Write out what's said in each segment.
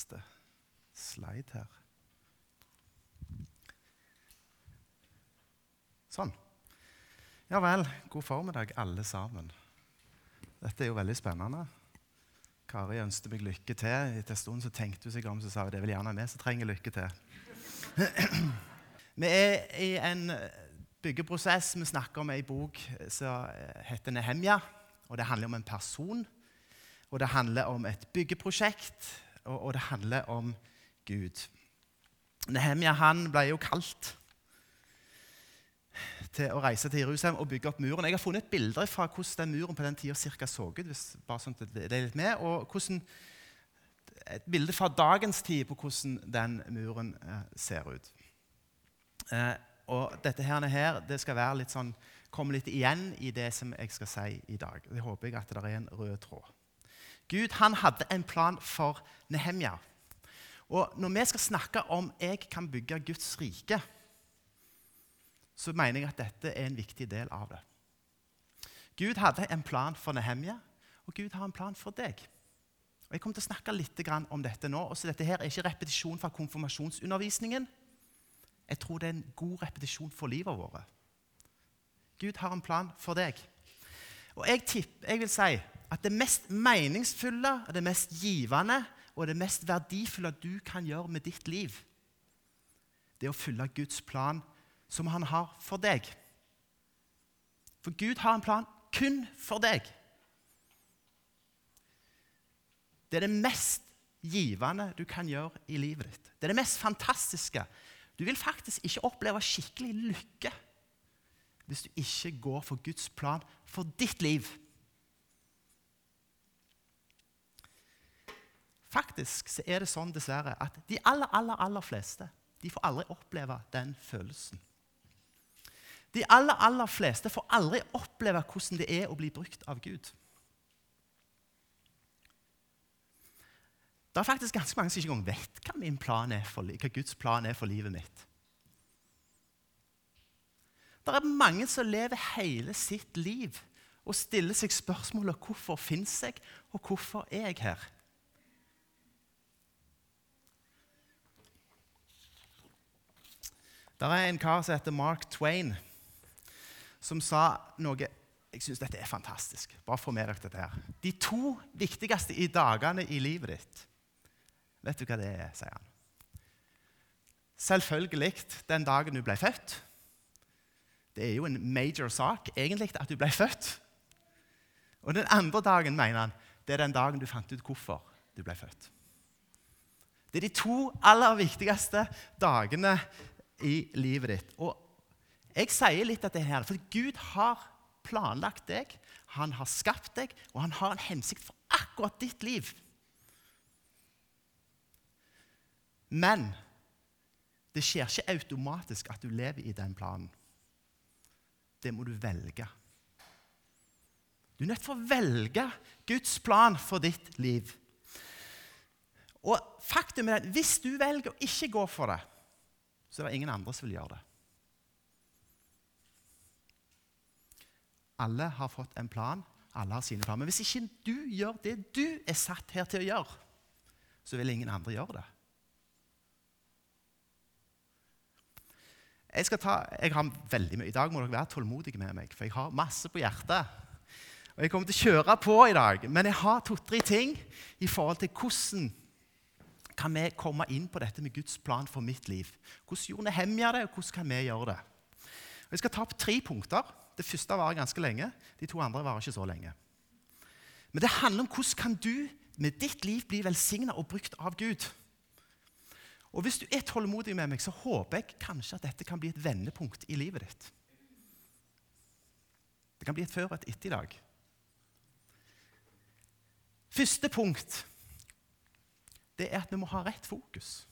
neste slide her. Sånn. Ja vel, god formiddag, alle sammen. Dette er jo veldig spennende. Kari ønsket meg lykke til. Etter en stund så tenkte hun seg om så sa hun, det er vel gjerne vi som trenger lykke til. vi er i en byggeprosess. Vi snakker om ei bok som heter Nehemja. Og det handler om en person, og det handler om et byggeprosjekt, og, og det handler om Gud. Nehemia han ble jo kalt til å reise til Jerusalem og bygge opp muren. Jeg har funnet bilder fra hvordan den muren på den tida cirka så ut. Hvis, bare sånn det er litt med, og hvordan, Et bilde fra dagens tid på hvordan den muren eh, ser ut. Eh, og dette her, det skal være litt sånn, komme litt igjen i det som jeg skal si i dag. Det håper jeg at det er en rød tråd. Gud han hadde en plan for Nehemja. Og når vi skal snakke om 'jeg kan bygge Guds rike', så mener jeg at dette er en viktig del av det. Gud hadde en plan for Nehemja, og Gud har en plan for deg. Og Jeg kommer til å snakke litt om dette nå. Også dette her er ikke repetisjon fra konfirmasjonsundervisningen. Jeg tror det er en god repetisjon for livet vårt. Gud har en plan for deg. Og jeg, tipp, jeg vil si at det mest meningsfulle, det mest givende og det mest verdifulle du kan gjøre med ditt liv, det er å følge Guds plan som han har for deg. For Gud har en plan kun for deg. Det er det mest givende du kan gjøre i livet ditt. Det er det mest fantastiske. Du vil faktisk ikke oppleve skikkelig lykke hvis du ikke går for Guds plan for ditt liv. Faktisk så er det sånn dessverre at de aller, aller, aller fleste de får aldri oppleve den følelsen. De aller, aller fleste får aldri oppleve hvordan det er å bli brukt av Gud. Det er faktisk ganske mange som ikke engang vet hva, min plan er for, hva Guds plan er for livet mitt. Det er mange som lever hele sitt liv og stiller seg spørsmålet hvorfor fins jeg, og hvorfor er jeg her? Det er en kar som heter Mark Twain, som sa noe Jeg syns dette er fantastisk. Bare få med dere dette her. De to viktigste i dagene i livet ditt Vet du hva det er, sier han. Selvfølgelig den dagen du ble født. Det er jo en major sak egentlig at du ble født. Og den andre dagen mener han, det er den dagen du fant ut hvorfor du ble født. Det er de to aller viktigste dagene i livet ditt. Og jeg sier litt av det her, for Gud har planlagt deg, han har skapt deg, og han har en hensikt for akkurat ditt liv. Men det skjer ikke automatisk at du lever i den planen. Det må du velge. Du er nødt til å velge Guds plan for ditt liv. Og faktum er at Hvis du velger å ikke gå for det, så er det ingen andre som vil gjøre det. Alle har fått en plan, alle har sine planer. Men hvis ikke du gjør det du er satt her til å gjøre, så vil ingen andre gjøre det. Jeg, ta, jeg, har veldig mye. I dag må dere være tålmodige med meg, for jeg har masse på hjertet. Og Jeg kommer til å kjøre på i dag, men jeg har to-tre ting i forhold til hvordan kan vi komme inn på dette med Guds plan for mitt liv. Hvordan gjorde Nehemja det, og hvordan kan vi gjøre det? Jeg skal ta opp tre punkter. Det første varer ganske lenge. De to andre varer ikke så lenge. Men det handler om hvordan kan du med ditt liv bli velsigna og brukt av Gud. Og Hvis du er tålmodig med meg, så håper jeg kanskje at dette kan bli et vendepunkt i livet ditt. Det kan bli et før og et etter i dag. Første punkt det er at vi må ha rett fokus.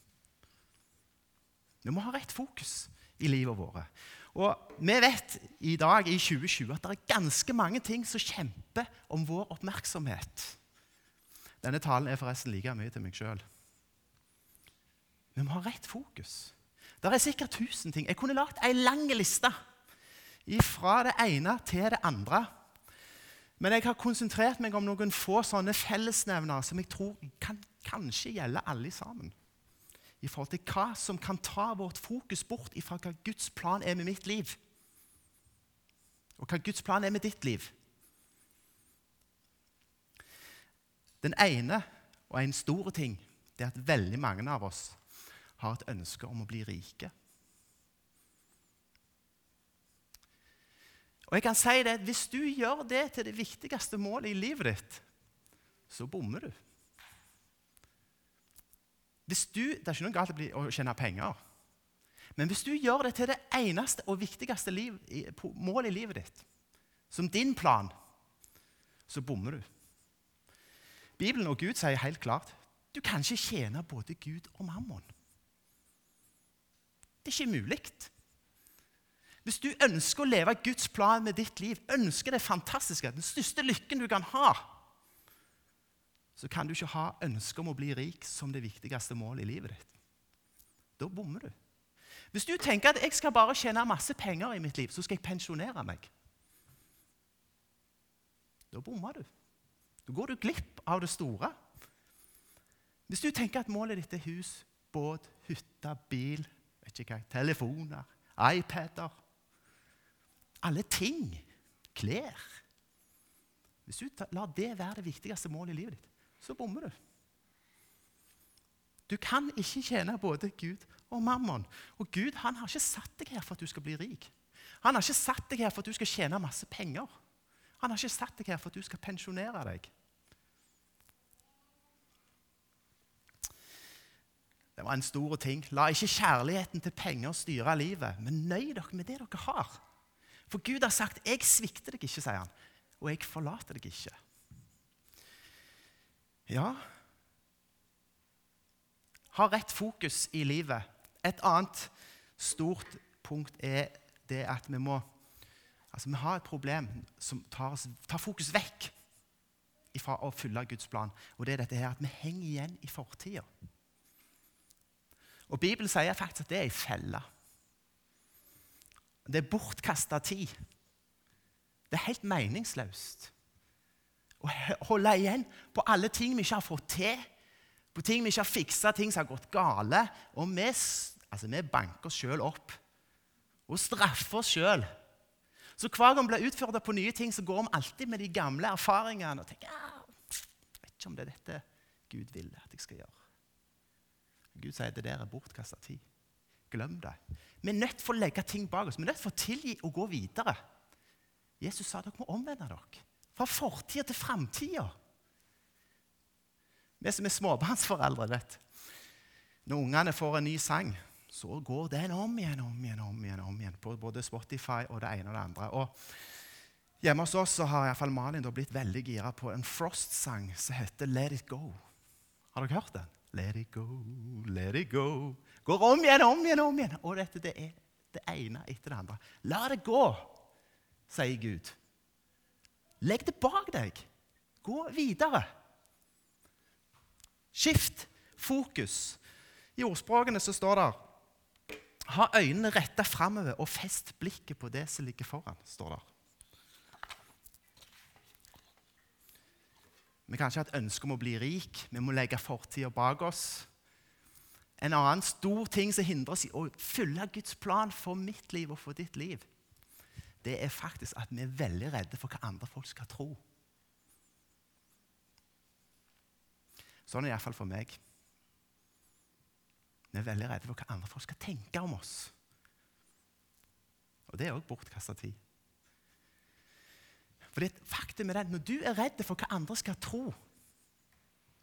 Vi må ha rett fokus i livet vårt. Og Vi vet i dag i 2020 at det er ganske mange ting som kjemper om vår oppmerksomhet. Denne talen er forresten like mye til meg sjøl. Vi må ha rett fokus. Det er sikkert tusen ting. Jeg kunne lagd ei lang liste fra det ene til det andre. Men jeg har konsentrert meg om noen få sånne fellesnevnere som jeg tror kan kanskje gjelde alle sammen. I forhold til hva som kan ta vårt fokus bort ifra hva Guds plan er med mitt liv. Og hva Guds plan er med ditt liv. Den ene og en stor ting det er at veldig mange av oss har et ønske om å bli rike. Og jeg kan si det, Hvis du gjør det til det viktigste målet i livet ditt, så bommer du. Hvis du, Det er ikke noe galt å, tjene penger. Men hvis du gjør det til det eneste og viktigste liv, målet i livet ditt, som din plan, så bommer du. Bibelen og Gud sier helt klart du kan ikke tjene både Gud og mammon. Det er ikke mulig. Hvis du ønsker å leve Guds plan med ditt liv, ønsker det fantastiske, den største lykken du kan ha, så kan du ikke ha ønske om å bli rik som det viktigste målet i livet ditt. Da bommer du. Hvis du tenker at jeg skal bare tjene masse penger i mitt liv, så skal jeg pensjonere meg, da bommer du. Da går du glipp av det store. Hvis du tenker at målet ditt er hus, båt, hytte, bil, hva, telefoner, iPader alle ting. Klær. Hvis du lar det være det viktigste målet i livet ditt, så bommer du. Du kan ikke tjene både Gud og mammon. Og Gud han har ikke satt deg her for at du skal bli rik. Han har ikke satt deg her for at du skal tjene masse penger. Han har ikke satt deg her for at du skal pensjonere deg. Det var en stor ting. La ikke kjærligheten til penger styre livet, men nøy dere med det dere har. For Gud har sagt 'Jeg svikter deg ikke', sier han. Og 'jeg forlater deg ikke'. Ja Ha rett fokus i livet. Et annet stort punkt er det at vi må Altså, Vi har et problem som tar, oss, tar fokus vekk fra å følge Guds plan. Og det er dette her at vi henger igjen i fortida. Og Bibelen sier faktisk at det er ei felle. Det er bortkasta tid. Det er helt meningsløst å holde igjen på alle ting vi ikke har fått til, på ting vi ikke har fiksa, ting som har gått gale. Og vi, altså, vi banker oss sjøl opp og straffer oss sjøl. Så hver gang vi blir utfordra på nye ting, så går vi alltid med de gamle erfaringene og tenker ja, jeg vet ikke om det er dette Gud vil at jeg skal gjøre. Gud sier det der er bortkasta tid. Glem det. Vi er nødt for å legge ting bak oss. Vi er nødt for å tilgi og gå videre. Jesus sa dere må omvende dere. Fra fortida til framtida. Vi som er småbarnsforeldre, vet Når ungene får en ny sang, så går den om igjen om igjen, om igjen, om igjen på både Spotify og det ene og det andre. Og Hjemme hos oss så har i hvert fall Malin blitt veldig gira på en Frost-sang som heter Let It Go. Har dere hørt den? Let it go, let it go. Går om igjen, om igjen, om igjen. Og dette det er det ene etter det andre. La det gå, sier Gud. Legg det bak deg. Gå videre. Skift fokus. I ordspråkene så står det Ha øynene retta framover og fest blikket på det som ligger foran. står der. Vi kan ikke ha et ønske om å bli rik. Vi må legge fortida bak oss. En annen stor ting som hindrer oss i å fylle Guds plan for mitt liv og for ditt liv, det er faktisk at vi er veldig redde for hva andre folk skal tro. Sånn er det iallfall for meg. Vi er veldig redde for hva andre folk skal tenke om oss. Og det er òg bortkasta tid. For det faktum er at Når du er redd for hva andre skal tro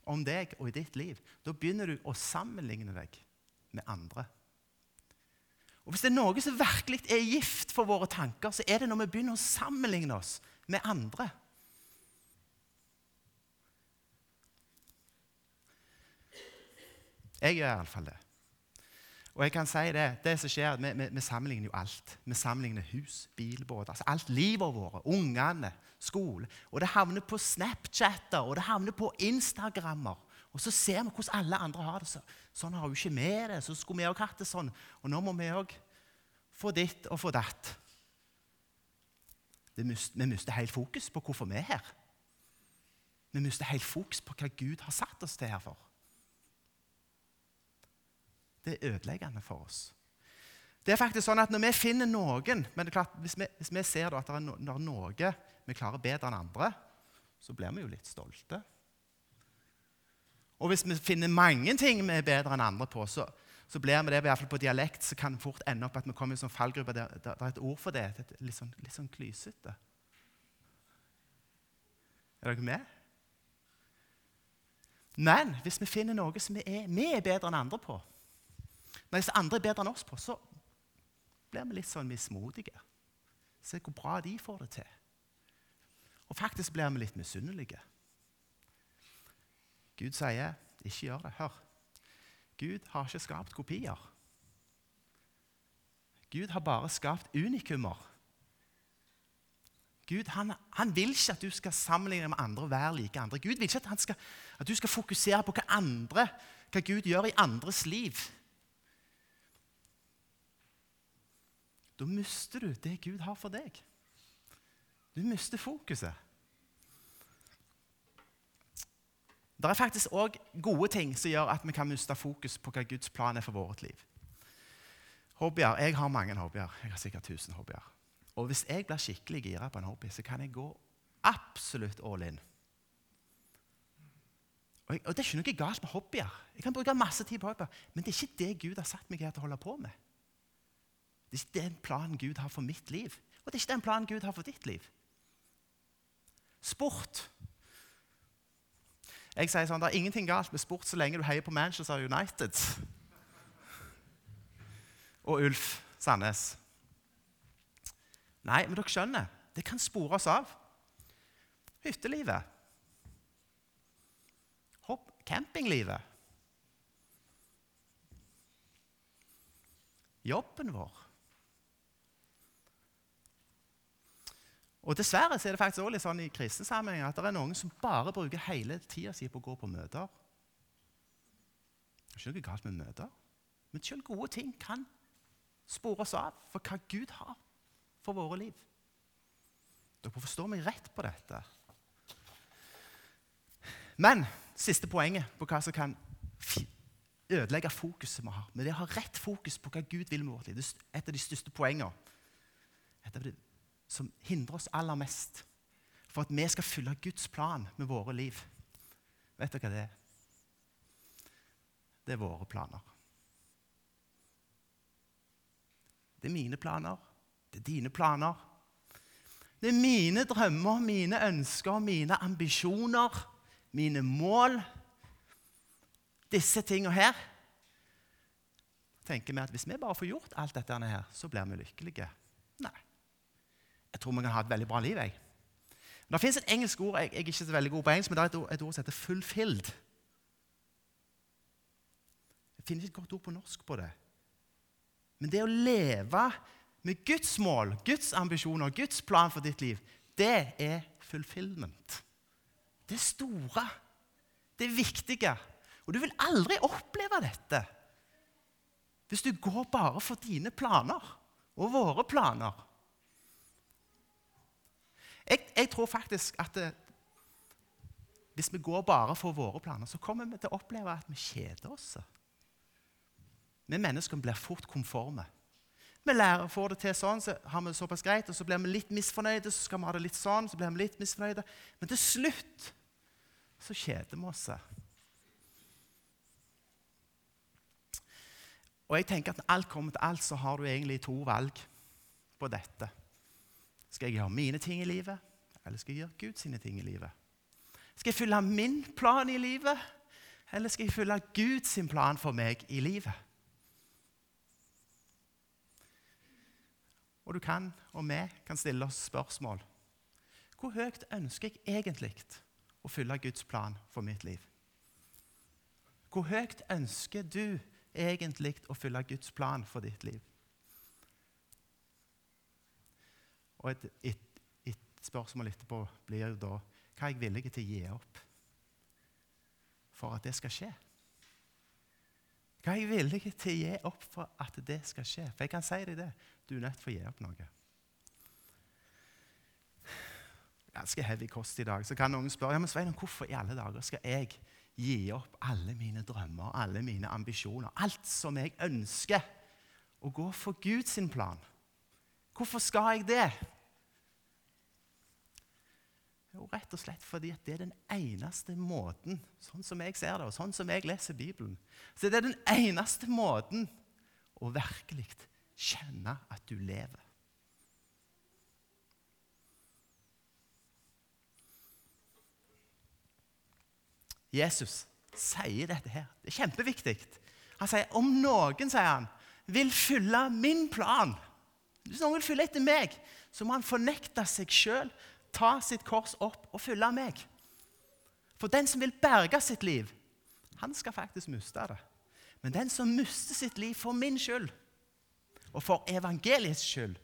om deg og i ditt liv, da begynner du å sammenligne deg med andre. Og Hvis det er noe som virkelig er gift for våre tanker, så er det når vi begynner å sammenligne oss med andre. Jeg gjør iallfall det. Og jeg kan si det, det som skjer, vi, vi, vi sammenligner jo alt. Vi sammenligner hus, bil, båt. altså Alt livet vårt. Ungene, skole. Og det havner på Snapchatter, og det havner på Instagrammer. Og så ser vi hvordan alle andre har det. Så, sånn har jo ikke vi det. Så skulle vi òg hatt det sånn. Og nå må vi òg få ditt og få datt. vi mister helt fokus på hvorfor vi er her. Vi mister helt fokus på hva Gud har satt oss til her for. det er ødeleggende for oss. Det er faktisk sånn at Når vi finner noen men det er klart, Hvis vi, hvis vi ser at det er noe vi klarer bedre enn andre, så blir vi jo litt stolte. Og hvis vi finner mange ting vi er bedre enn andre på, så, så blir vi det i hvert fall på dialekt, så kan det fort ende opp at vi kommer i en sånn fallgruppe der det er et ord for det. det litt sånn, sånn klysete. Er dere med? Men hvis vi finner noe som vi er, vi er bedre enn andre på, når disse andre er bedre enn oss på, så blir vi litt sånn mismodige. Se hvor bra de får det til. Og faktisk blir vi litt misunnelige. Gud sier, 'Ikke gjør det.' Hør. Gud har ikke skapt kopier. Gud har bare skapt unikummer. Gud han, han, vil ikke at du skal sammenligne med andre og være like andre. Gud vil ikke at, skal, at, du skal fokusere på hva, andre, hva Gud gjør i andres liv. Da mister du det Gud har for deg. Du mister fokuset. Det er faktisk òg gode ting som gjør at vi kan miste fokus på hva Guds plan er for vårt liv. Hobbyer. Jeg har mange hobbyer. Jeg har sikkert 1000 hobbyer. Og hvis jeg blir skikkelig gira på en hobby, så kan jeg gå absolutt all in. Og, jeg, og Det er ikke noe galt med hobbyer. Jeg kan bruke masse tid på hobbyer, Men det er ikke det Gud har satt meg her til å holde på med. Det er ikke den planen Gud har for mitt liv. Og det er ikke den planen Gud har for ditt liv. Sport. Jeg sier sånn, Det er ingenting galt med sport så lenge du heier på Manchester United. Og Ulf Sandnes. Nei, men dere skjønner, det kan spore oss av. Hyttelivet. Hopp, campinglivet. Jobben vår. Og Dessverre så er det faktisk også litt sånn i kristne sammenheng at det er noen som bare bruker hele tida si på å gå på møter. Det er ikke noe galt med møter, men selv gode ting kan spore oss av for hva Gud har for våre liv. Dere får forstå meg rett på dette. Men siste poenget på hva som kan ødelegge fokuset vi har, med det å ha rett fokus på hva Gud vil med vårt liv, det er et av de største poengene. Et av de som hindrer oss aller mest for at vi skal fylle Guds plan med våre liv. Vet dere hva det er? Det er våre planer. Det er mine planer. Det er dine planer. Det er mine drømmer, mine ønsker, mine ambisjoner, mine mål. Disse tingene her tenker vi at hvis vi bare får gjort alt dette her, så blir vi lykkelige. Jeg tror vi kan ha et veldig bra liv. jeg. Men Det fins et engelsk ord jeg, jeg, er ikke så veldig god på engelsk, men det er et ord, et ord som heter 'fulfilled'. Det finnes ikke et godt ord på norsk på det. Men det å leve med Guds mål, Guds ambisjoner, Guds plan for ditt liv, det er fulfillment. Det store. Det viktige. Og du vil aldri oppleve dette hvis du går bare for dine planer og våre planer. Jeg, jeg tror faktisk at det, hvis vi går bare for våre planer, så kommer vi til å oppleve at vi kjeder oss. Vi mennesker blir fort konforme. Vi lærer, får det til sånn, så har vi det såpass greit, og så blir vi litt misfornøyde. Så skal vi ha det litt sånn, så blir vi litt misfornøyde. Men til slutt så kjeder vi oss. Og jeg tenker at Når alt kommer til alt, så har du egentlig to valg på dette. Skal jeg gjøre mine ting i livet, eller skal jeg gjøre Guds ting i livet? Skal jeg følge min plan i livet, eller skal jeg følge Guds plan for meg i livet? Og du kan, og vi kan stille oss spørsmål. Hvor høyt ønsker jeg egentlig å følge Guds plan for mitt liv? Hvor høyt ønsker du egentlig å følge Guds plan for ditt liv? Og et, et, et, spørsmål etterpå blir jo da hva er jeg villig til å gi opp for at det skal skje? Hva er jeg villig til å gi opp for at det skal skje? For jeg kan si deg det. Du er nødt til å gi opp noe. Ganske heavy kost i dag. Så kan noen spørre ja, men Svein, hvorfor i alle dager skal jeg gi opp alle mine drømmer, alle mine ambisjoner, alt som jeg ønsker, og gå for Guds plan. Hvorfor skal jeg det? Jo, rett og slett fordi det er den eneste måten, sånn som jeg ser det, og sånn som jeg leser Bibelen, så det er den eneste måten å virkelig kjenne at du lever. Jesus sier dette her. Det er kjempeviktig. Han sier om noen sier han, vil følge min plan Hvis noen vil følge etter meg, så må han fornekte seg sjøl, ta sitt kors opp og følge meg. For den som vil berge sitt liv, han skal faktisk miste det. Men den som mister sitt liv for min skyld, og for evangeliets skyld,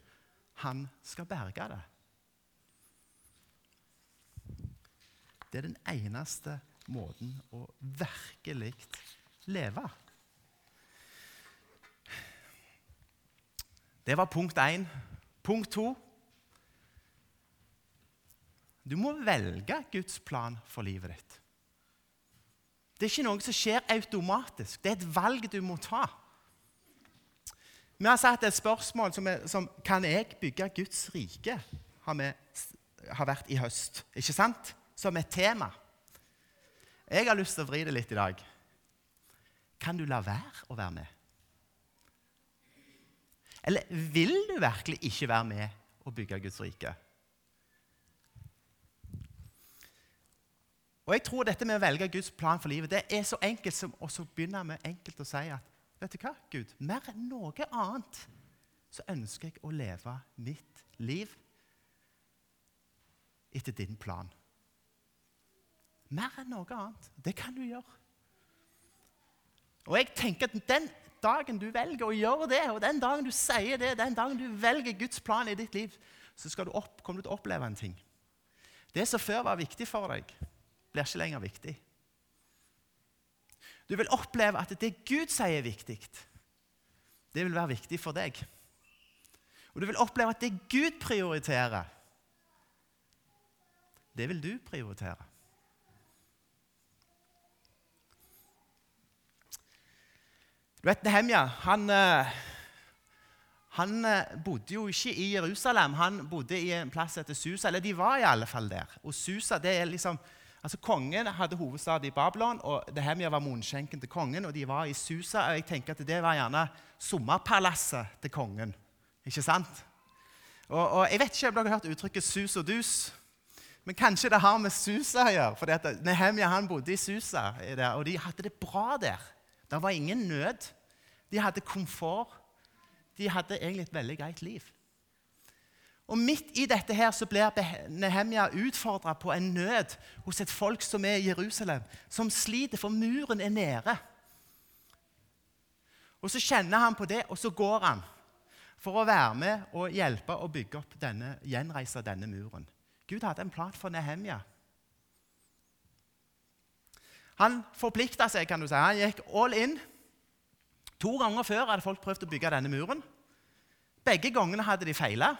han skal berge det. Det er den eneste måten å virkelig leve. Det var punkt én. Punkt to Du må velge Guds plan for livet ditt. Det er ikke noe som skjer automatisk. Det er et valg du må ta. Vi har satt et spørsmål som, er, som Kan jeg bygge Guds rike? har vi har vært i høst. Ikke sant? Som et tema. Jeg har lyst til å vri det litt i dag. Kan du la være å være med? Eller vil du virkelig ikke være med og bygge Guds rike? Og jeg tror dette med å velge Guds plan for livet det er så enkelt som å begynne med enkelt å si at vet du hva, Gud, mer enn noe annet så ønsker jeg å leve mitt liv etter din plan. Mer enn noe annet. Det kan du gjøre. Og jeg tenker at Den dagen du velger å gjøre det, og den dagen du sier det, den dagen du velger Guds plan i ditt liv, så skal du opp, kommer du til å oppleve en ting. Det som før var viktig for deg, blir ikke lenger viktig. Du vil oppleve at det Gud sier er viktig, det vil være viktig for deg. Og du vil oppleve at det Gud prioriterer, det vil du prioritere. Du vet, Nehemja han, eh, han eh, bodde jo ikke i Jerusalem, han bodde i en plass etter Susa. Eller de var i alle fall der. Og Susa, det er liksom, altså Kongen hadde hovedstad i Babylon, og Nehemja var munnskjenken til kongen. og de var i Susa, og jeg tenker at Det var gjerne sommerpalasset til kongen. Ikke sant? Og, og Jeg vet ikke om dere har hørt uttrykket 'sus og dus'. Men kanskje det har med Susa å gjøre. for Nehemja han bodde i Susa, og de hadde det bra der. Det var ingen nød. De hadde komfort. De hadde egentlig et veldig greit liv. Og Midt i dette her så blir Nehemja utfordra på en nød hos et folk som er i Jerusalem, som sliter, for muren er nede. Og Så kjenner han på det, og så går han for å være med og hjelpe å bygge opp denne, gjenreise denne muren. Gud hadde en plan for Nehemja. Han forplikta seg, kan du si. Han gikk all in. To ganger før hadde folk prøvd å bygge denne muren. Begge gangene hadde de feila.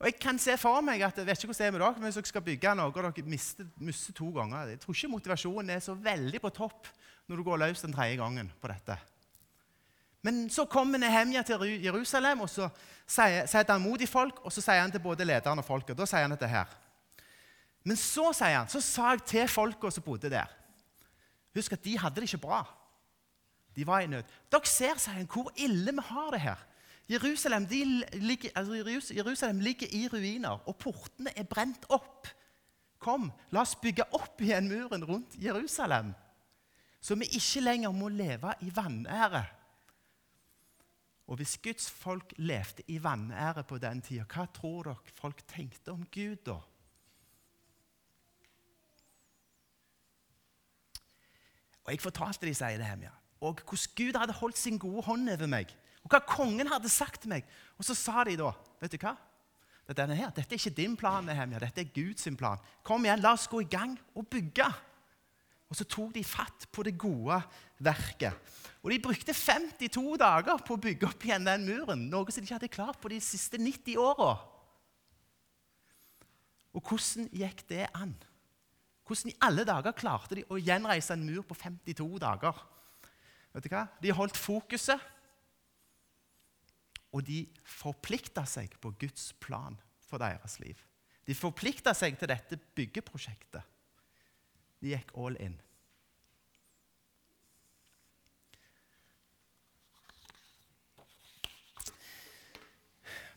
Og jeg kan se for meg at jeg vet ikke hvordan det er med dere, men hvis dere skal bygge noe og dere mister, mister to ganger Jeg tror ikke motivasjonen er så veldig på topp når du går løs den tredje gangen på dette. Men så kommer Nehemja til Jerusalem, og så setter han mot i folk, og så sier han til både lederen og folket. Da sier han dette her. Men så sier han, så sa jeg til folka som bodde der Husk at de hadde det ikke bra. De var i nød. Dere ser sier han, hvor ille vi har det her. Jerusalem, ligger, altså Jerusalem ligger i ruiner, og portene er brent opp. Kom, la oss bygge opp igjen muren rundt Jerusalem, så vi ikke lenger må leve i vanære. Og hvis Guds folk levde i vanære på den tida, hva tror dere folk tenkte om Gud da? Og Jeg fortalte de, sier Nehemia, og hvordan Gud hadde holdt sin gode hånd over meg. Hva kongen hadde sagt til meg. Og så sa de da Vet du hva? Dette, her, dette er ikke din plan, Nehemia. Dette er Guds plan. Kom igjen, la oss gå i gang og bygge. Og så tok de fatt på det gode verket. Og de brukte 52 dager på å bygge opp igjen den muren. Noe som de ikke hadde klart på de siste 90 åra. Og hvordan gikk det an? Hvordan i alle dager klarte de å gjenreise en mur på 52 dager? Vet du hva? De holdt fokuset, og de forplikta seg på Guds plan for deres liv. De forplikta seg til dette byggeprosjektet. De gikk all in.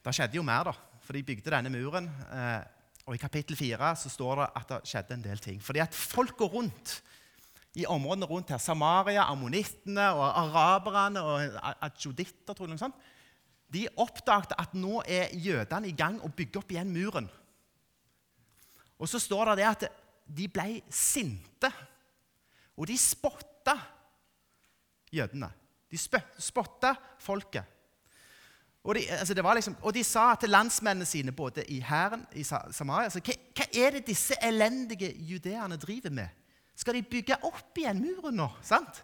Det skjedde jo mer, da, for de bygde denne muren. Eh, og I kapittel 4 så står det at det skjedde en del ting. Fordi at folka rundt i områdene rundt her, Samaria, ammonittene og araberne og adjuditter, tror jeg, noe sånt, de oppdaget at nå er jødene i gang å bygge opp igjen muren. Og så står det at de ble sinte, og de spotta jødene. De spotta folket. Og de, altså liksom, og de, sa til landsmennene sine, både i hæren i Samaria altså, hva, hva, er det disse elendige judeerne driver med? Skal de bygge opp igjen muren nå? sant?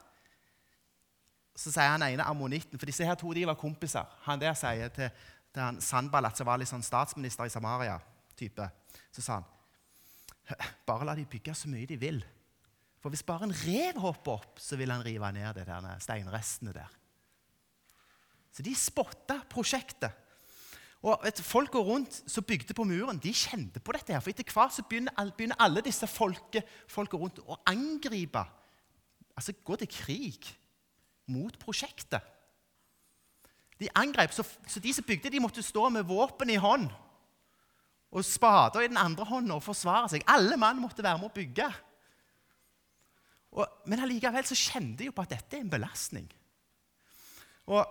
Så sier han ene ammonitten, for disse her to de var kompiser. Han der sier til, til han Sanballat, som var litt sånn statsminister i Samaria-type, så sa han bare la de bygge så mye de vil. For hvis bare en rev hopper opp, så vil han rive ned de der steinrestene der. Så de spotta prosjektet. Og vet, Folka rundt som bygde på muren, de kjente på dette. her, For etter hvert så begynner, begynner alle disse folka rundt å angripe, altså gå til krig mot prosjektet. De angrep, så, så de som bygde, de måtte stå med våpen i hånd og spader i den andre hånda og forsvare seg. Alle mann måtte være med å bygge. Og, men allikevel så kjente de jo på at dette er en belastning. Og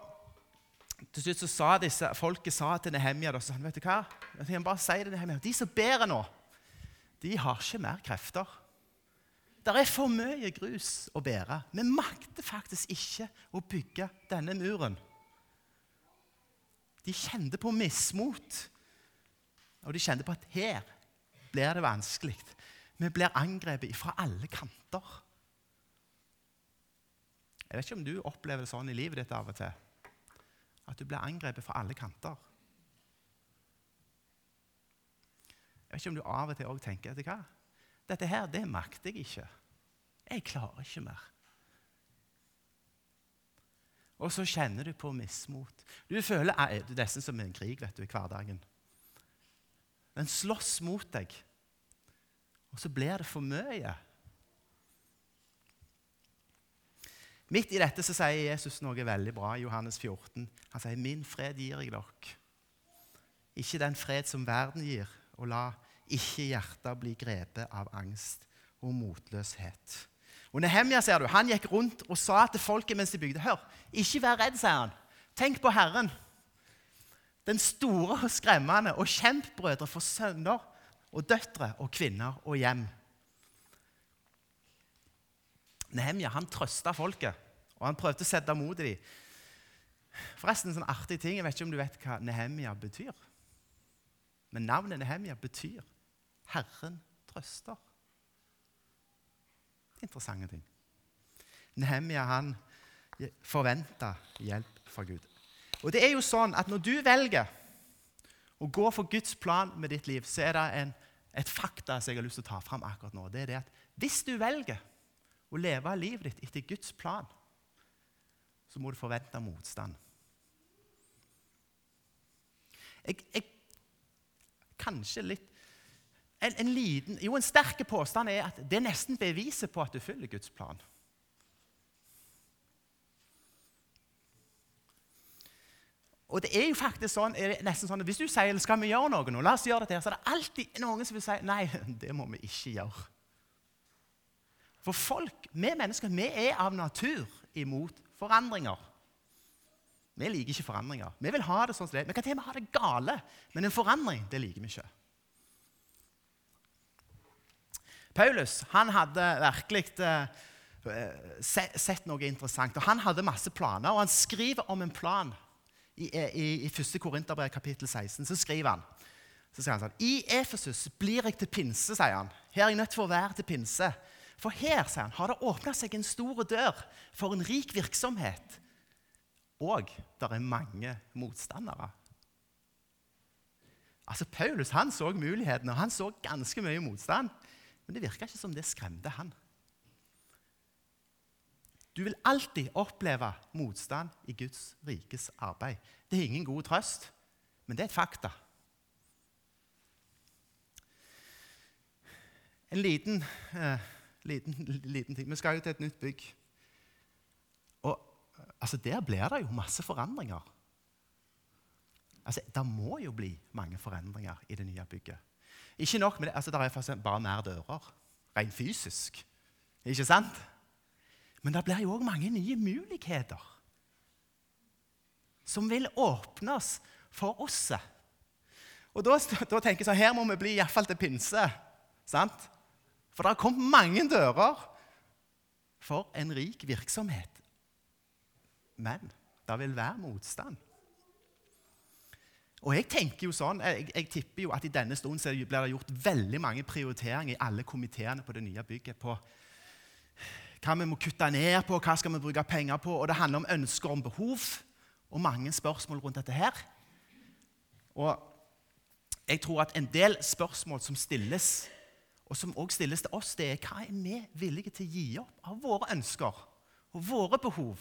til slutt så sa disse, Folket sa til Nehemia da, sånn, vet du hva? Jeg bare si det, Nehemia, De som ber nå, de har ikke mer krefter. Det er for mye grus å bære. Vi makter faktisk ikke å bygge denne muren. De kjente på mismot, og de kjente på at her blir det vanskelig. Vi blir angrepet fra alle kanter. Jeg vet ikke om du opplever det sånn i livet ditt av og til at du blir angrepet fra alle kanter. Jeg vet ikke om du av og til også tenker etter hva? Dette her, det makter jeg ikke. Jeg klarer ikke mer. Og så kjenner du på mismot. Du føler Det er nesten som en krig vet du, i hverdagen. Den slåss mot deg, og så blir det for mye. Midt i dette så sier Jesus noe veldig bra i Johannes 14. Han sier, 'Min fred gir jeg dere.' Ikke den fred som verden gir, og la ikke hjertet bli grepet av angst og motløshet. Og Nehemia ser du, han gikk rundt og sa til folket mens de bygde Hør, ikke vær redd, sier han. Tenk på Herren. Den store og skremmende og kjempbrødre for sønner og døtre og kvinner og hjem. Nehemia han trøsta folket, og han prøvde å sette mot i dem. Forresten, en sånn artig ting, Jeg vet ikke om du vet hva Nehemia betyr. Men navnet Nehemia betyr 'Herren trøster'. Interessante ting. Nehemia han forventa hjelp fra Gud. Og det er jo sånn at Når du velger å gå for Guds plan med ditt liv, så er det en, et fakta som jeg har lyst til å ta fram akkurat nå. Det er det at Hvis du velger å leve livet ditt etter Guds plan, så må du forvente motstand. Jeg, jeg, kanskje litt en, en, liten, jo, en sterk påstand er at det er nesten beviset på at du følger Guds plan. Og det er jo faktisk sånn, nesten sånn Hvis du sier skal vi gjøre noe nå, la oss gjøre dette, så er det alltid noen som vil si nei, det må vi ikke gjøre. For folk, vi mennesker, vi er av natur imot forandringer. Vi liker ikke forandringer. Vi vil ha det sånn som det er. Vi kan til og med ha det gale, men en forandring det liker vi ikke. Paulus han hadde virkelig uh, sett noe interessant. og Han hadde masse planer, og han skriver om en plan i, i, i 1. Korinterbrev kapittel 16. Så skriver han så sier han sånn, I Efesus blir jeg til pinse, sier han. Her er jeg nødt til å være til pinse. For her sier han, har det åpna seg en stor dør for en rik virksomhet. Og det er mange motstandere. Altså, Paulus han så mulighetene, og han så ganske mye motstand. Men det virka ikke som det skremte han. Du vil alltid oppleve motstand i Guds rikes arbeid. Det er ingen god trøst, men det er et fakta. En liten, eh, liten, liten ting. Vi skal jo til et nytt bygg. Og altså, Der blir det jo masse forandringer. Altså, Det må jo bli mange forandringer i det nye bygget. Ikke nok med det, altså, det er bare mer dører, rent fysisk. Ikke sant? Men det blir jo òg mange nye muligheter som vil åpnes for oss. Og da, da tenker jeg sånn, Her må vi bli iallfall til pinse. sant? For det har kommet mange dører for en rik virksomhet. Men det vil være motstand. Og jeg tenker jo sånn, jeg, jeg tipper jo at i denne stunden så blir det gjort veldig mange prioriteringer i alle komiteene på det nye bygget. på hva vi må kutte ned på, hva skal vi bruke penger på. Og det handler om ønsker om behov og mange spørsmål rundt dette her. Og jeg tror at en del spørsmål som stilles, og som også stilles til oss, det er hva er vi villige til å gi opp av våre ønsker og våre behov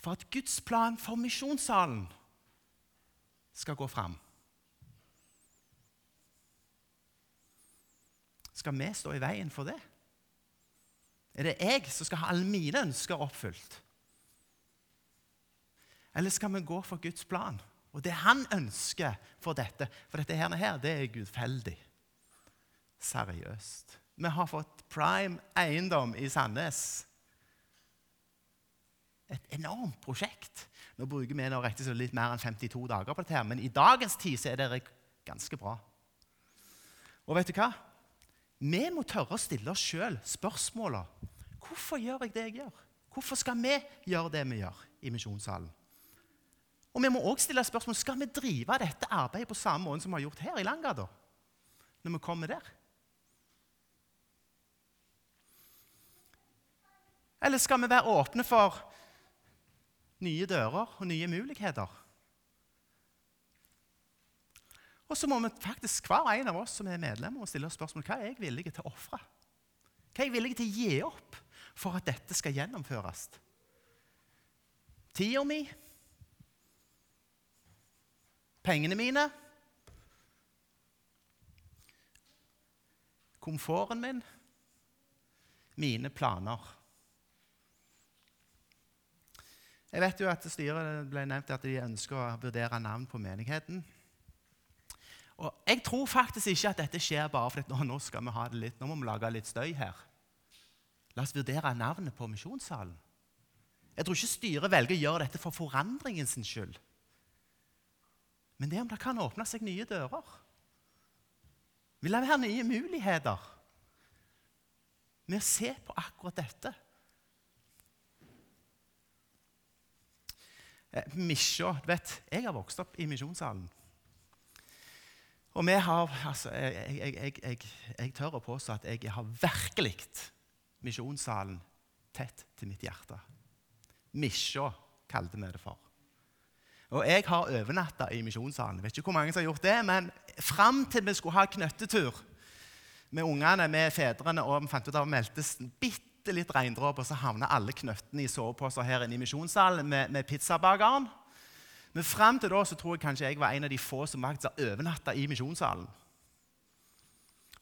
for at Guds plan for misjonssalen skal gå fram? Skal vi stå i veien for det? Er det jeg som skal ha alle mine ønsker oppfylt? Eller skal vi gå for Guds plan og det han ønsker for dette? For dette her, det er gudfeldig. Seriøst. Vi har fått prime eiendom i Sandnes. Et enormt prosjekt. Nå bruker vi nå rett litt mer enn 52 dager på dette, her, men i dagens tid så er det ganske bra. Og vet du hva? Vi må tørre å stille oss sjøl spørsmåla. Hvorfor gjør jeg det jeg gjør? Hvorfor skal vi gjøre det vi gjør i misjonssalen? Og vi må også stille spørsmål skal vi drive dette arbeidet på samme måte som vi har gjort her i Langgata. Når vi kommer der. Eller skal vi være åpne for nye dører og nye muligheter? Og så må vi faktisk, hver en av oss som er medlemmer, stille oss spørsmål hva er jeg villig til å ofre. Hva er jeg villig til å gi opp for at dette skal gjennomføres? Tida mi? Pengene mine? Komforten min? Mine planer? Jeg vet jo at styret ble nevnt at de ønsker å vurdere navn på menigheten. Og Jeg tror faktisk ikke at dette skjer bare fordi nå, nå skal vi ha det litt, nå må vi lage litt støy her. La oss vurdere navnet på misjonssalen. Jeg tror ikke styret velger å gjøre dette for forandringen sin skyld. Men det er om det kan åpne seg nye dører. Vil det være nye muligheter med å se på akkurat dette? Misja vet, Jeg har vokst opp i misjonssalen. Og vi har altså, jeg, jeg, jeg, jeg, tør å påstå at jeg har virkelig misjonssalen tett til mitt hjerte. Misja kalte vi det for. Og jeg har overnatta i misjonssalen. Vet ikke hvor mange som har gjort det, men fram til vi skulle ha knøttetur med ungene, med fedrene, og vi fant ut av å meltes bitte bitte litt regndråper, så havner alle knøttene i soveposer her inne i misjonssalen med, med pizzabakeren. Men fram til da så tror jeg kanskje jeg var en av de få som faktisk har overnatta i misjonssalen.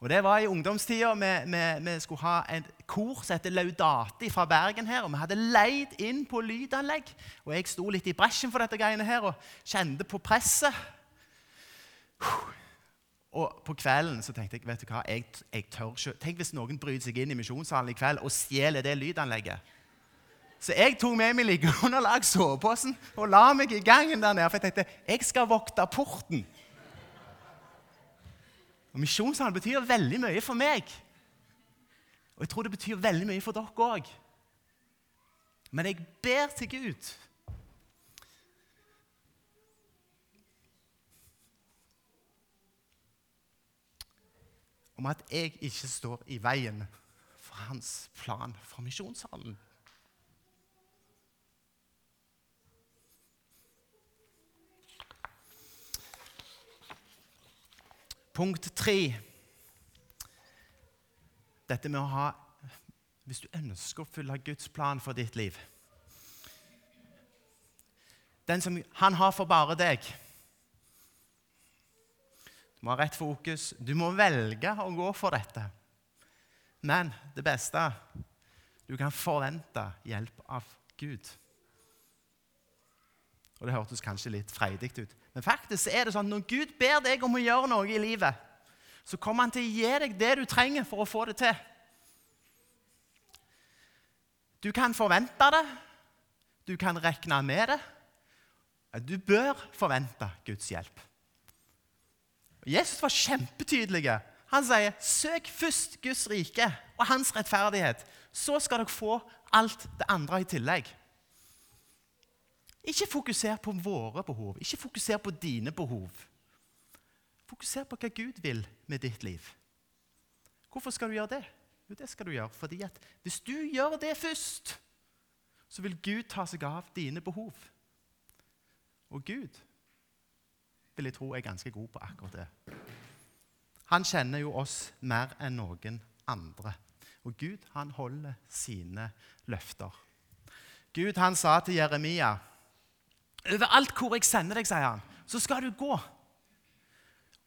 Og Det var i ungdomstida. Vi, vi, vi, skulle ha en kor som heter Laudati fra Bergen. her, og Vi hadde leid inn på lydanlegg. Og Jeg sto litt i bresjen for dette greiene her og kjente på presset. Og på kvelden så tenkte jeg vet du hva, jeg, jeg tør ikke. Tenk hvis noen bryter seg inn i misjonssalen i kveld og stjeler det lydanlegget. Så jeg tok med meg liggeunderlag, soveposen, og la meg i gangen der nede. For jeg tenkte jeg skal vokte porten. Og Misjonssalen betyr veldig mye for meg. Og jeg tror det betyr veldig mye for dere òg. Men jeg ber til Gud om at jeg ikke står i veien for hans plan for misjonssalen. Punkt tre. dette med å ha Hvis du ønsker å følge Guds plan for ditt liv Den som han har for bare deg. Du må ha rett fokus. Du må velge å gå for dette. Men det beste du kan forvente hjelp av Gud. Og Det hørtes kanskje litt freidig ut, men faktisk er det sånn at når Gud ber deg om å gjøre noe i livet, så kommer han til å gi deg det du trenger for å få det til. Du kan forvente det, du kan regne med det. Du bør forvente Guds hjelp. Jesus var kjempetydelig. Han sier, 'Søk først Guds rike og hans rettferdighet.' Så skal dere få alt det andre i tillegg. Ikke fokuser på våre behov, ikke fokuser på dine behov. Fokuser på hva Gud vil med ditt liv. Hvorfor skal du gjøre det? Jo, det skal du gjøre fordi at hvis du gjør det først, så vil Gud ta seg av dine behov. Og Gud vil jeg tro er ganske god på akkurat det. Han kjenner jo oss mer enn noen andre. Og Gud, han holder sine løfter. Gud, han sa til Jeremia Overalt hvor jeg sender deg, sier han, så skal du gå.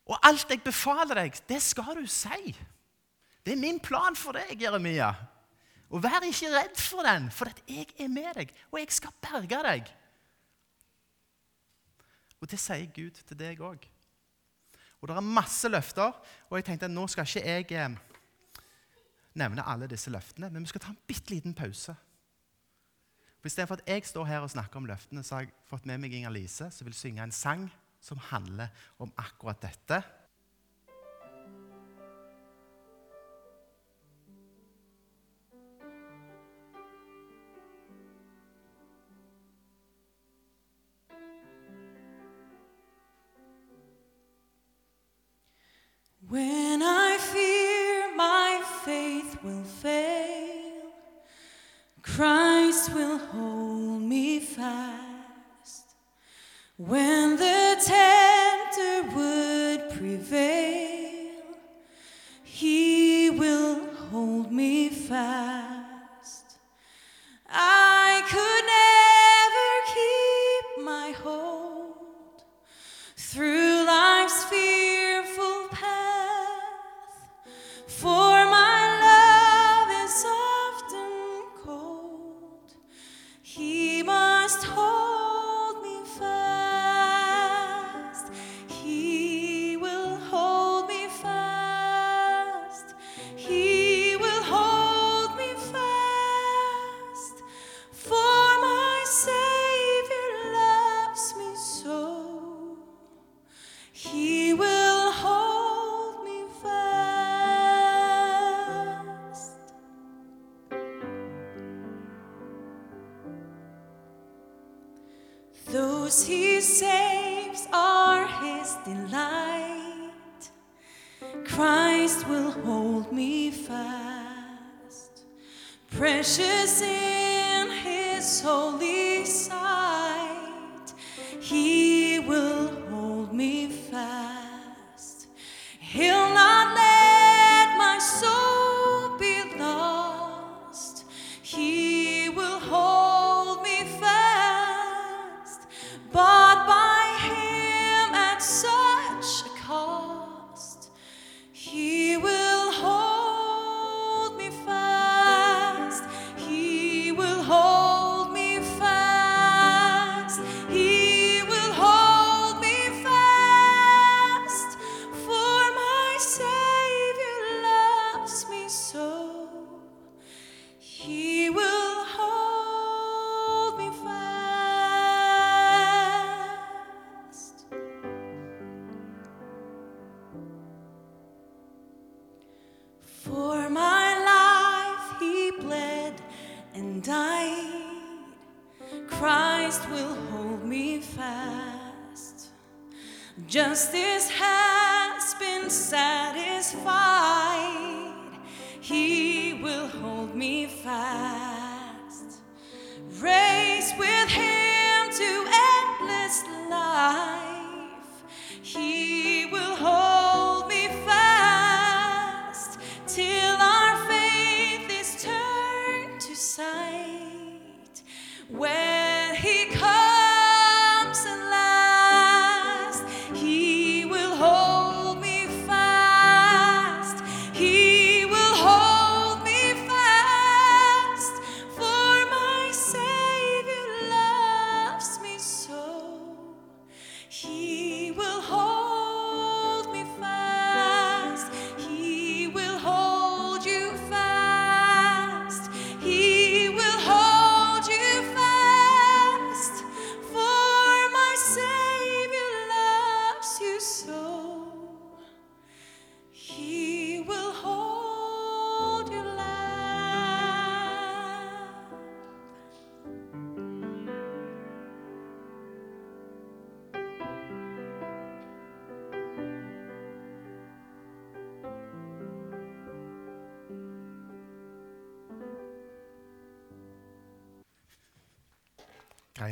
Og alt jeg befaler deg, det skal du si. Det er min plan for deg, Jeremia. Og vær ikke redd for den, for jeg er med deg, og jeg skal berge deg. Og det sier Gud til deg òg. Og det er masse løfter, og jeg tenkte at nå skal ikke jeg eh, nevne alle disse løftene, men vi skal ta en bitte liten pause. For Istedenfor at jeg står her og snakker om løftene, så har jeg fått med meg Inger Lise, som vil synge en sang som handler om akkurat dette. home.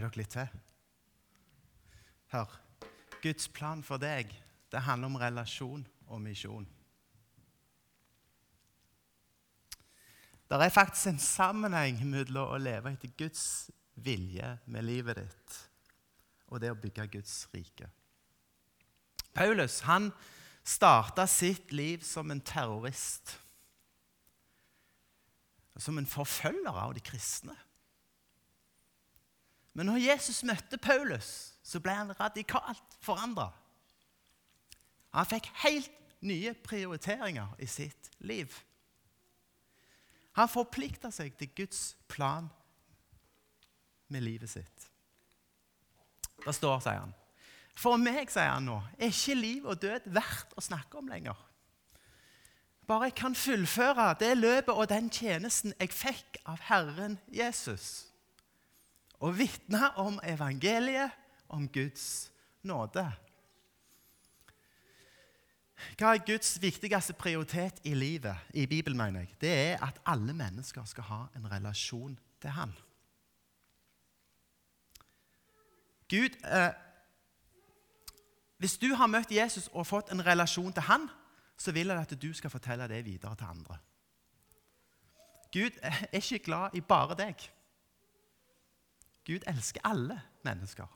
Dere litt til? Hør. Guds plan for deg, det handler om relasjon og misjon. Det er faktisk en sammenheng mellom å leve etter Guds vilje med livet ditt og det å bygge Guds rike. Paulus han starta sitt liv som en terrorist. Som en forfølger av de kristne. Men når Jesus møtte Paulus, så ble han radikalt forandra. Han fikk helt nye prioriteringer i sitt liv. Han forplikta seg til Guds plan med livet sitt. Det står, sier han. For meg, sier han nå, er ikke liv og død verdt å snakke om lenger. Bare jeg kan fullføre det løpet og den tjenesten jeg fikk av Herren Jesus. Og vitne om evangeliet, om Guds nåde. Hva er Guds viktigste prioritet i livet, i Bibelen, mener jeg? Det er at alle mennesker skal ha en relasjon til Han. Gud, eh, Hvis du har møtt Jesus og fått en relasjon til Han, så vil jeg at du skal fortelle det videre til andre. Gud er ikke glad i bare deg. Gud elsker alle mennesker.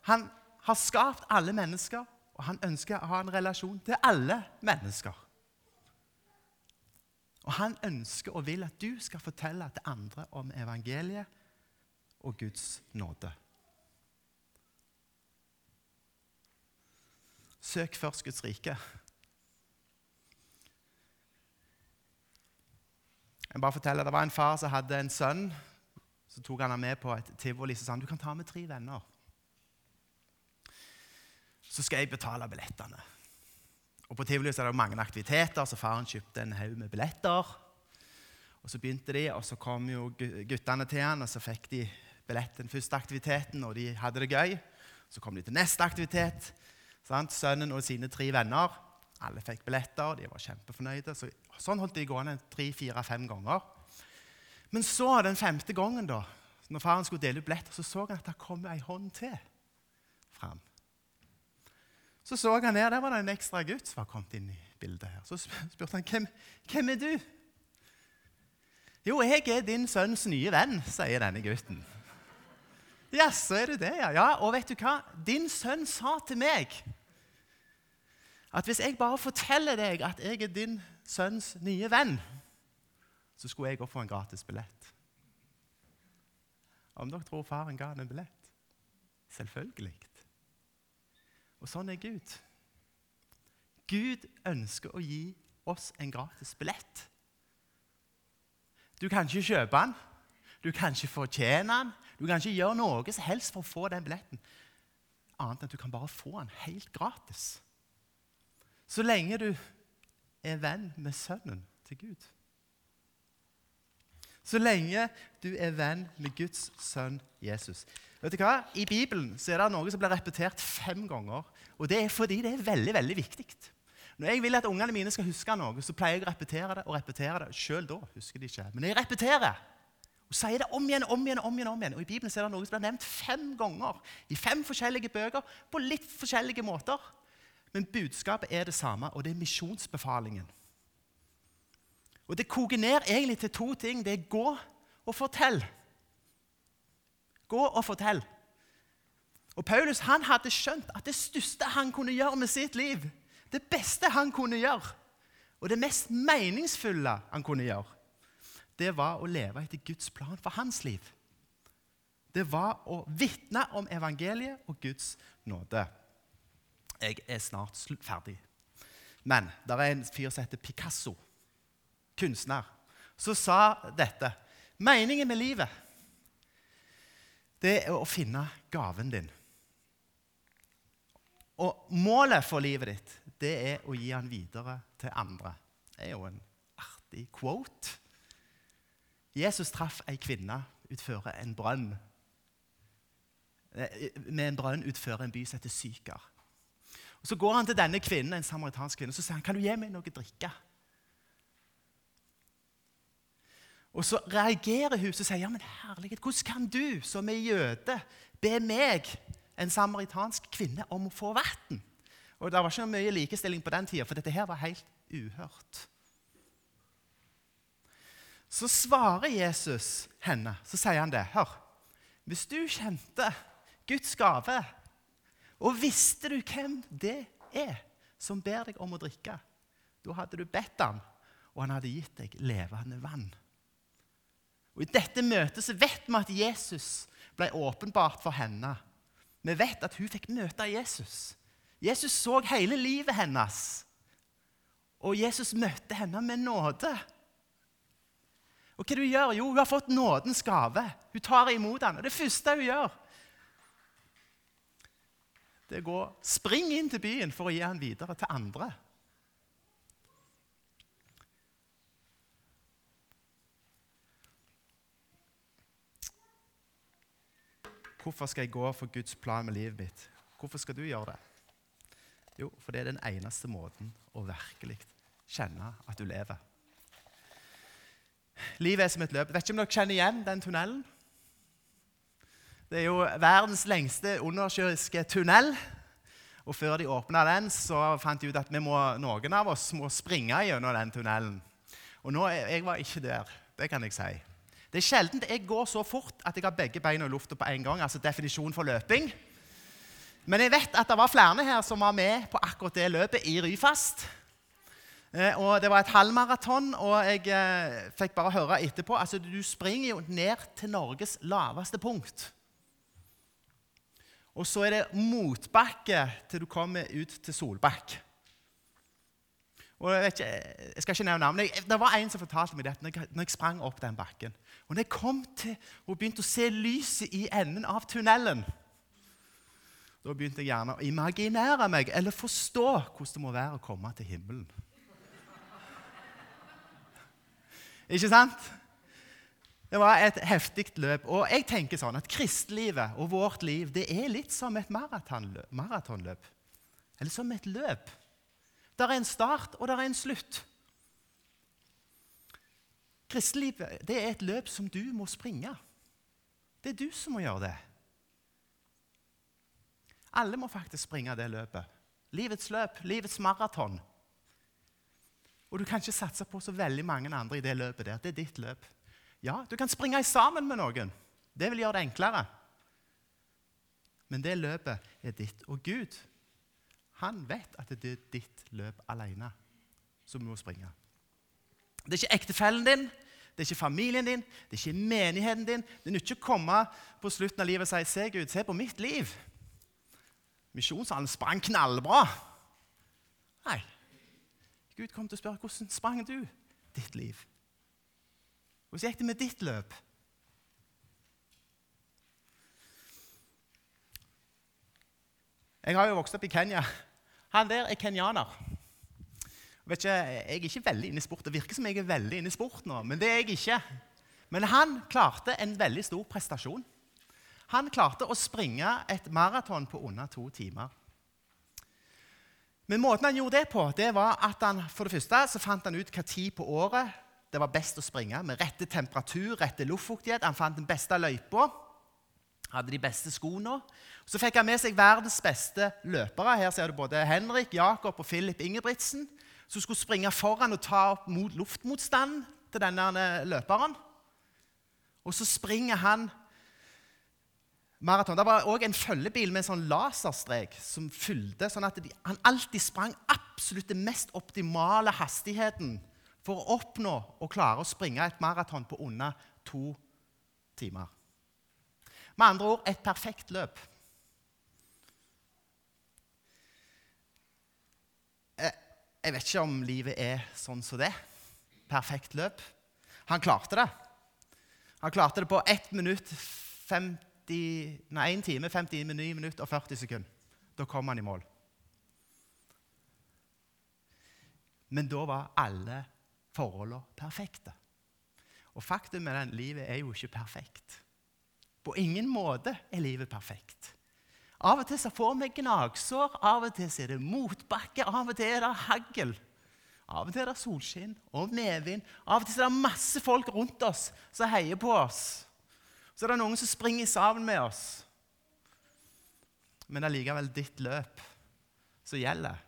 Han har skapt alle mennesker, og han ønsker å ha en relasjon til alle mennesker. Og han ønsker og vil at du skal fortelle til andre om evangeliet og Guds nåde. Søk først Guds rike. Jeg bare forteller, Det var en far som hadde en sønn. Så tok han ham med på et tivoli og sa han, du kan ta med tre venner. Så skal jeg betale billettene. Og På tivoli er det mange aktiviteter, så faren kjøpte en haug med billetter. Og Så begynte de, og så kom jo guttene til han, og så fikk de billett den første aktiviteten, og de hadde det gøy. Så kom de til neste aktivitet. Sant? Sønnen og sine tre venner. Alle fikk billetter, de var kjempefornøyde. Så, sånn holdt de gående tre, fire, fem ganger. Men så den femte gangen, da, når faren skulle dele ut billetter, så så han at det kom ei hånd til fram. Så så han ned, der var det en ekstra gutt som var kommet inn i bildet. her. Så spurte han hvem, hvem er du? Jo, jeg er din sønns nye venn, sier denne gutten. Jaså, er du det, ja? Ja, Og vet du hva? Din sønn sa til meg at hvis jeg bare forteller deg at jeg er din sønns nye venn, så skulle jeg òg få en gratis billett. Om dere tror faren ga han en billett? Selvfølgelig. Og sånn er Gud. Gud ønsker å gi oss en gratis billett. Du kan ikke kjøpe den, du kan ikke fortjene den, du kan ikke gjøre noe som helst for å få den billetten, annet enn at du kan bare få den helt gratis. Så lenge du er venn med sønnen til Gud. Så lenge du er venn med Guds sønn Jesus. Vet du hva? I Bibelen så er det noe som blir repetert fem ganger. Og det er fordi det er veldig veldig viktig. Når jeg vil at ungene mine skal huske noe, så pleier jeg å repetere det og repetere det. Selv da husker de ikke. Men jeg repeterer og sier det om igjen om igjen. om igjen, om igjen. Og I Bibelen så er det noe som blir nevnt fem ganger i fem forskjellige bøker på litt forskjellige måter. Men budskapet er det samme, og det er misjonsbefalingen. Og Det koker ned egentlig til to ting. Det er gå og fortell. Gå og fortell. Og Paulus han hadde skjønt at det største han kunne gjøre med sitt liv, det beste han kunne gjøre, og det mest meningsfulle han kunne gjøre, det var å leve etter Guds plan for hans liv. Det var å vitne om evangeliet og Guds nåde. Jeg er snart ferdig. Men det er en fyr som heter Picasso kunstner, som sa dette. Meningen med livet det er å finne gaven din. Og målet for livet ditt det er å gi den videre til andre. Det er jo en artig quote. Jesus traff ei kvinne utføre en brønn. Eh, med en brønn utfører en by som heter Syker. Og Så går han til denne kvinnen, en samaritansk kvinne, og så sier han, kan du gi meg noe å drikke. Og så reagerer hun og sier ja, men herlighet, hvordan kan du som er jøde, be meg, en samaritansk kvinne, om å få vann? Og Det var ikke mye likestilling på den tida, for dette her var helt uhørt. Så svarer Jesus henne, så sier han det. Hør, hvis du kjente Guds gave, og visste du hvem det er som ber deg om å drikke, da hadde du bedt ham, og han hadde gitt deg levende vann. Og I dette møtet så vet vi at Jesus ble åpenbart for henne. Vi vet at hun fikk møte Jesus. Jesus så hele livet hennes, og Jesus møtte henne med nåde. Og hva du gjør? Jo, Hun har fått nådens gave. Hun tar imot den. Og det første hun gjør, det er å gå spring inn til byen for å gi den videre til andre. Hvorfor skal jeg gå for Guds plan med livet mitt? Hvorfor skal du gjøre det? Jo, for det er den eneste måten å virkelig kjenne at du lever. Livet er som et løp. Vet ikke om dere kjenner igjen den tunnelen? Det er jo verdens lengste undersjøiske tunnel. Og Før de åpna den, så fant de ut at må, noen av oss må springe gjennom den tunnelen. Og nå, Jeg var ikke der, det kan jeg si. Det er sjelden jeg går så fort at jeg har begge beina i lufta på en gang. altså definisjon for løping. Men jeg vet at det var flere her som var med på akkurat det løpet i Ryfast. Eh, og Det var et halvmaraton, og jeg eh, fikk bare høre etterpå altså Du springer jo ned til Norges laveste punkt. Og så er det motbakke til du kommer ut til Solbakk. Og jeg, ikke, jeg, skal ikke nevne navnet. Det var en som fortalte meg dette når jeg sprang opp den bakken. Og når jeg kom til og begynte å se lyset i enden av tunnelen, da begynte jeg gjerne å imaginere meg eller forstå hvordan det må være å komme til himmelen. Ikke sant? Det var et heftig løp. Og jeg tenker sånn at kristelivet og vårt liv det er litt som et maratonløp. Eller som et løp. Der er en start, og der er en slutt. Kristelivet det er et løp som du må springe. Det er du som må gjøre det. Alle må faktisk springe det løpet. Livets løp, livets maraton. Og du kan ikke satse på så veldig mange andre i det løpet der. Det er ditt løp. Ja, du kan springe sammen med noen. Det vil gjøre det enklere. Men det løpet er ditt. Og Gud, han vet at det er ditt løp alene som du må springe. Det er ikke ektefellen din, det er ikke familien din, det er ikke menigheten din. Det nytter ikke å komme på slutten av livet og si 'Se, Gud, se på mitt liv'. Misjonssalen sprang knallbra. Nei, Gud kom til å spørre hvordan sprang du ditt liv. Hvordan gikk det med ditt løp? Jeg har jo vokst opp i Kenya. Han der er kenyaner. Ikke, jeg er ikke veldig inne i sport. Det virker som jeg er veldig inne i sport nå, men det er jeg ikke. Men han klarte en veldig stor prestasjon. Han klarte å springe et maraton på under to timer. Men måten han gjorde det på, det var at han for det første så fant han ut hva tid på året det var best å springe, med rette temperatur, rette luftfuktighet. Han fant den beste løypa, hadde de beste skoene. Så fikk han med seg verdens beste løpere. Her ser du både Henrik, Jakob og Philip Ingebrigtsen, som skulle springe foran og ta opp mot luftmotstand til denne løperen. Og så springer han maraton. Det var òg en følgebil med en sånn laserstrek som fylte, sånn at de, han alltid sprang absolutt den mest optimale hastigheten for å oppnå og klare å springe et maraton på under to timer. Med andre ord et perfekt løp. Eh, jeg vet ikke om livet er sånn som det. Perfekt løp. Han klarte det. Han klarte det på 1 minutt 50 50, nei, 1 time, 59 minutter og 40 sekunder. Da kom han i mål. Men da var alle forholdene perfekte. Og faktum er at livet er jo ikke perfekt. På ingen måte er livet perfekt. Av og til så får vi gnagsår, av og til så er det motbakke, av og til er det hagl. Av og til er det solskinn og medvind. Av og til er det masse folk rundt oss som heier på oss. Så er det noen som springer sammen med oss. Men det er likevel ditt løp som gjelder.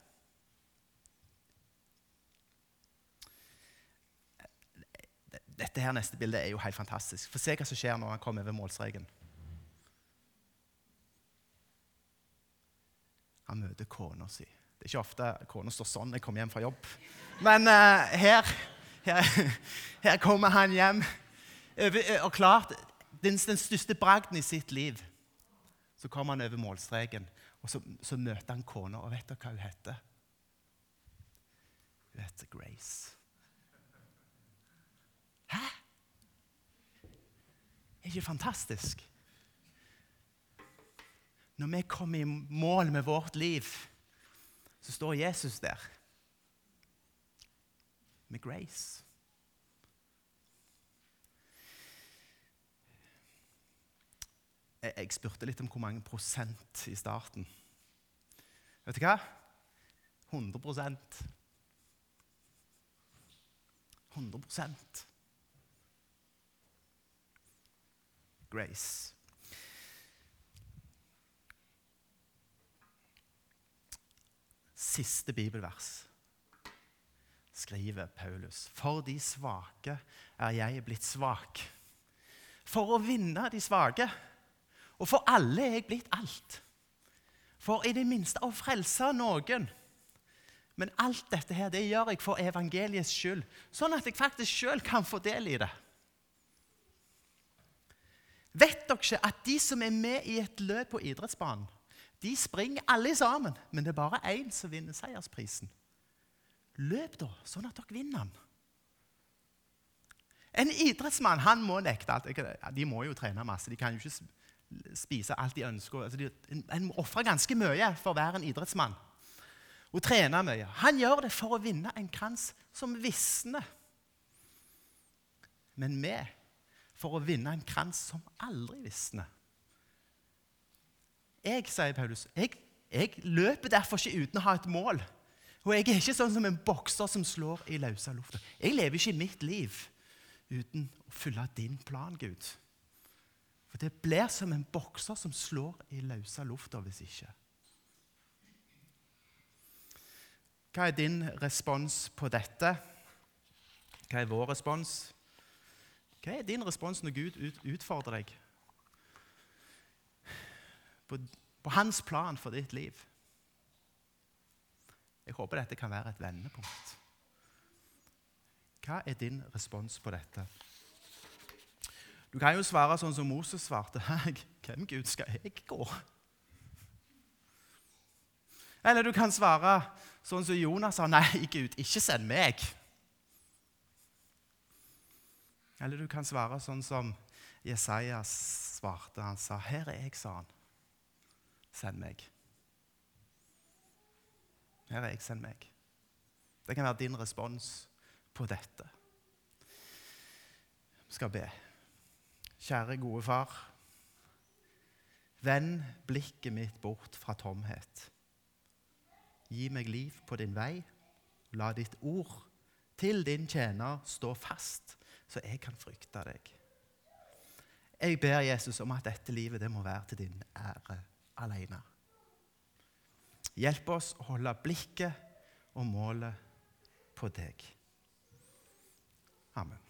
Dette her neste bildet er jo helt fantastisk. Få se hva som skjer når han kommer over målstreken. Han møter kona si. Det er ikke ofte kona står sånn når jeg kommer hjem fra jobb. Men uh, her, her, her, kommer han hjem. Og klart, den, den største bragden i sitt liv. Så kommer han over målstreken, og så, så møter han kona. Og vet dere hva hun heter? Hun heter Grace. Hæ? Er ikke fantastisk? Når vi kommer i mål med vårt liv, så står Jesus der med grace. Jeg spurte litt om hvor mange prosent i starten. Vet du hva? 100% 100% Grace. Siste bibelvers skriver Paulus. For de svake er jeg blitt svak. For å vinne de svake. Og for alle er jeg blitt alt. For i det minste å frelse noen. Men alt dette her, det gjør jeg for evangeliets skyld, sånn at jeg faktisk sjøl kan få del i det. Vet dere ikke at de som er med i et løp på idrettsbanen, de springer alle sammen, men det er bare én som vinner seiersprisen? Løp, da, sånn at dere vinner den. En idrettsmann han må nekte alt. De må jo trene masse. De kan jo ikke spise alt de ønsker. Altså, de, en må ofre ganske mye for å være en idrettsmann. Og trene mye. Han gjør det for å vinne en krans som visner. Men vi for å vinne en krans som aldri visner. Jeg, sier Paulus, jeg, jeg, løper derfor ikke uten å ha et mål. Og jeg er ikke sånn som en bokser som slår i løse lufta. Jeg lever ikke mitt liv uten å følge din plan, Gud. For det blir som en bokser som slår i løse lufta hvis ikke. Hva er din respons på dette? Hva er vår respons? Hva er din respons når Gud utfordrer deg på, på hans plan for ditt liv? Jeg håper dette kan være et vendepunkt. Hva er din respons på dette? Du kan jo svare sånn som Moses svarte. Hvem Gud skal jeg gå? Eller du kan svare sånn som Jonas sa. Nei, Gud, ikke send meg. Eller du kan svare sånn som Jesajas svarte. Han sa, 'Her er jeg', sa han. 'Send meg'. Her er jeg, send meg. Det kan være din respons på dette. Vi skal be. Kjære, gode far. Vend blikket mitt bort fra tomhet. Gi meg liv på din vei. La ditt ord til din tjener stå fast så jeg kan frykte deg. Jeg ber Jesus om at dette livet det må være til din ære alene. Hjelp oss å holde blikket og målet på deg. Amen.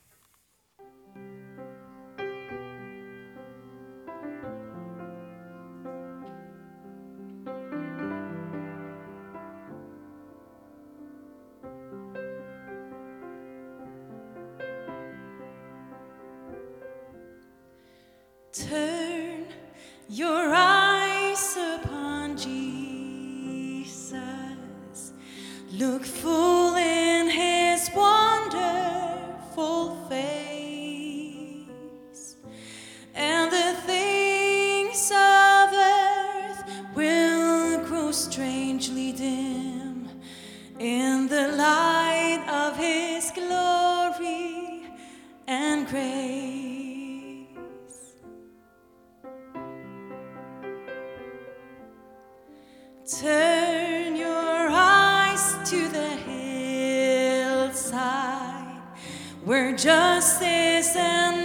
praise. Turn your eyes to the hillside where justice and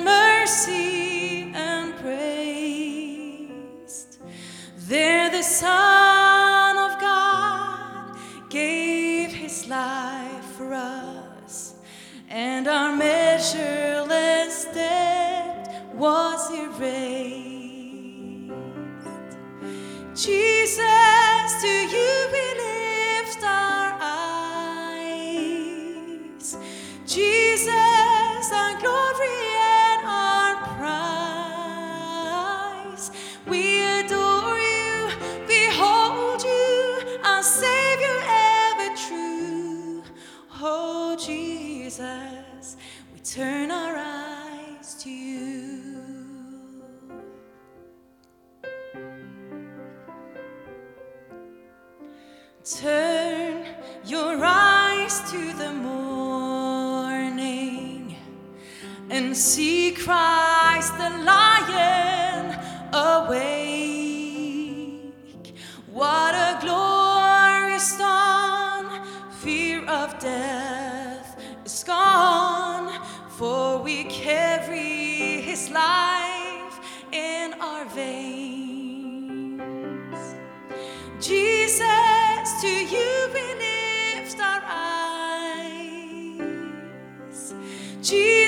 Jesus,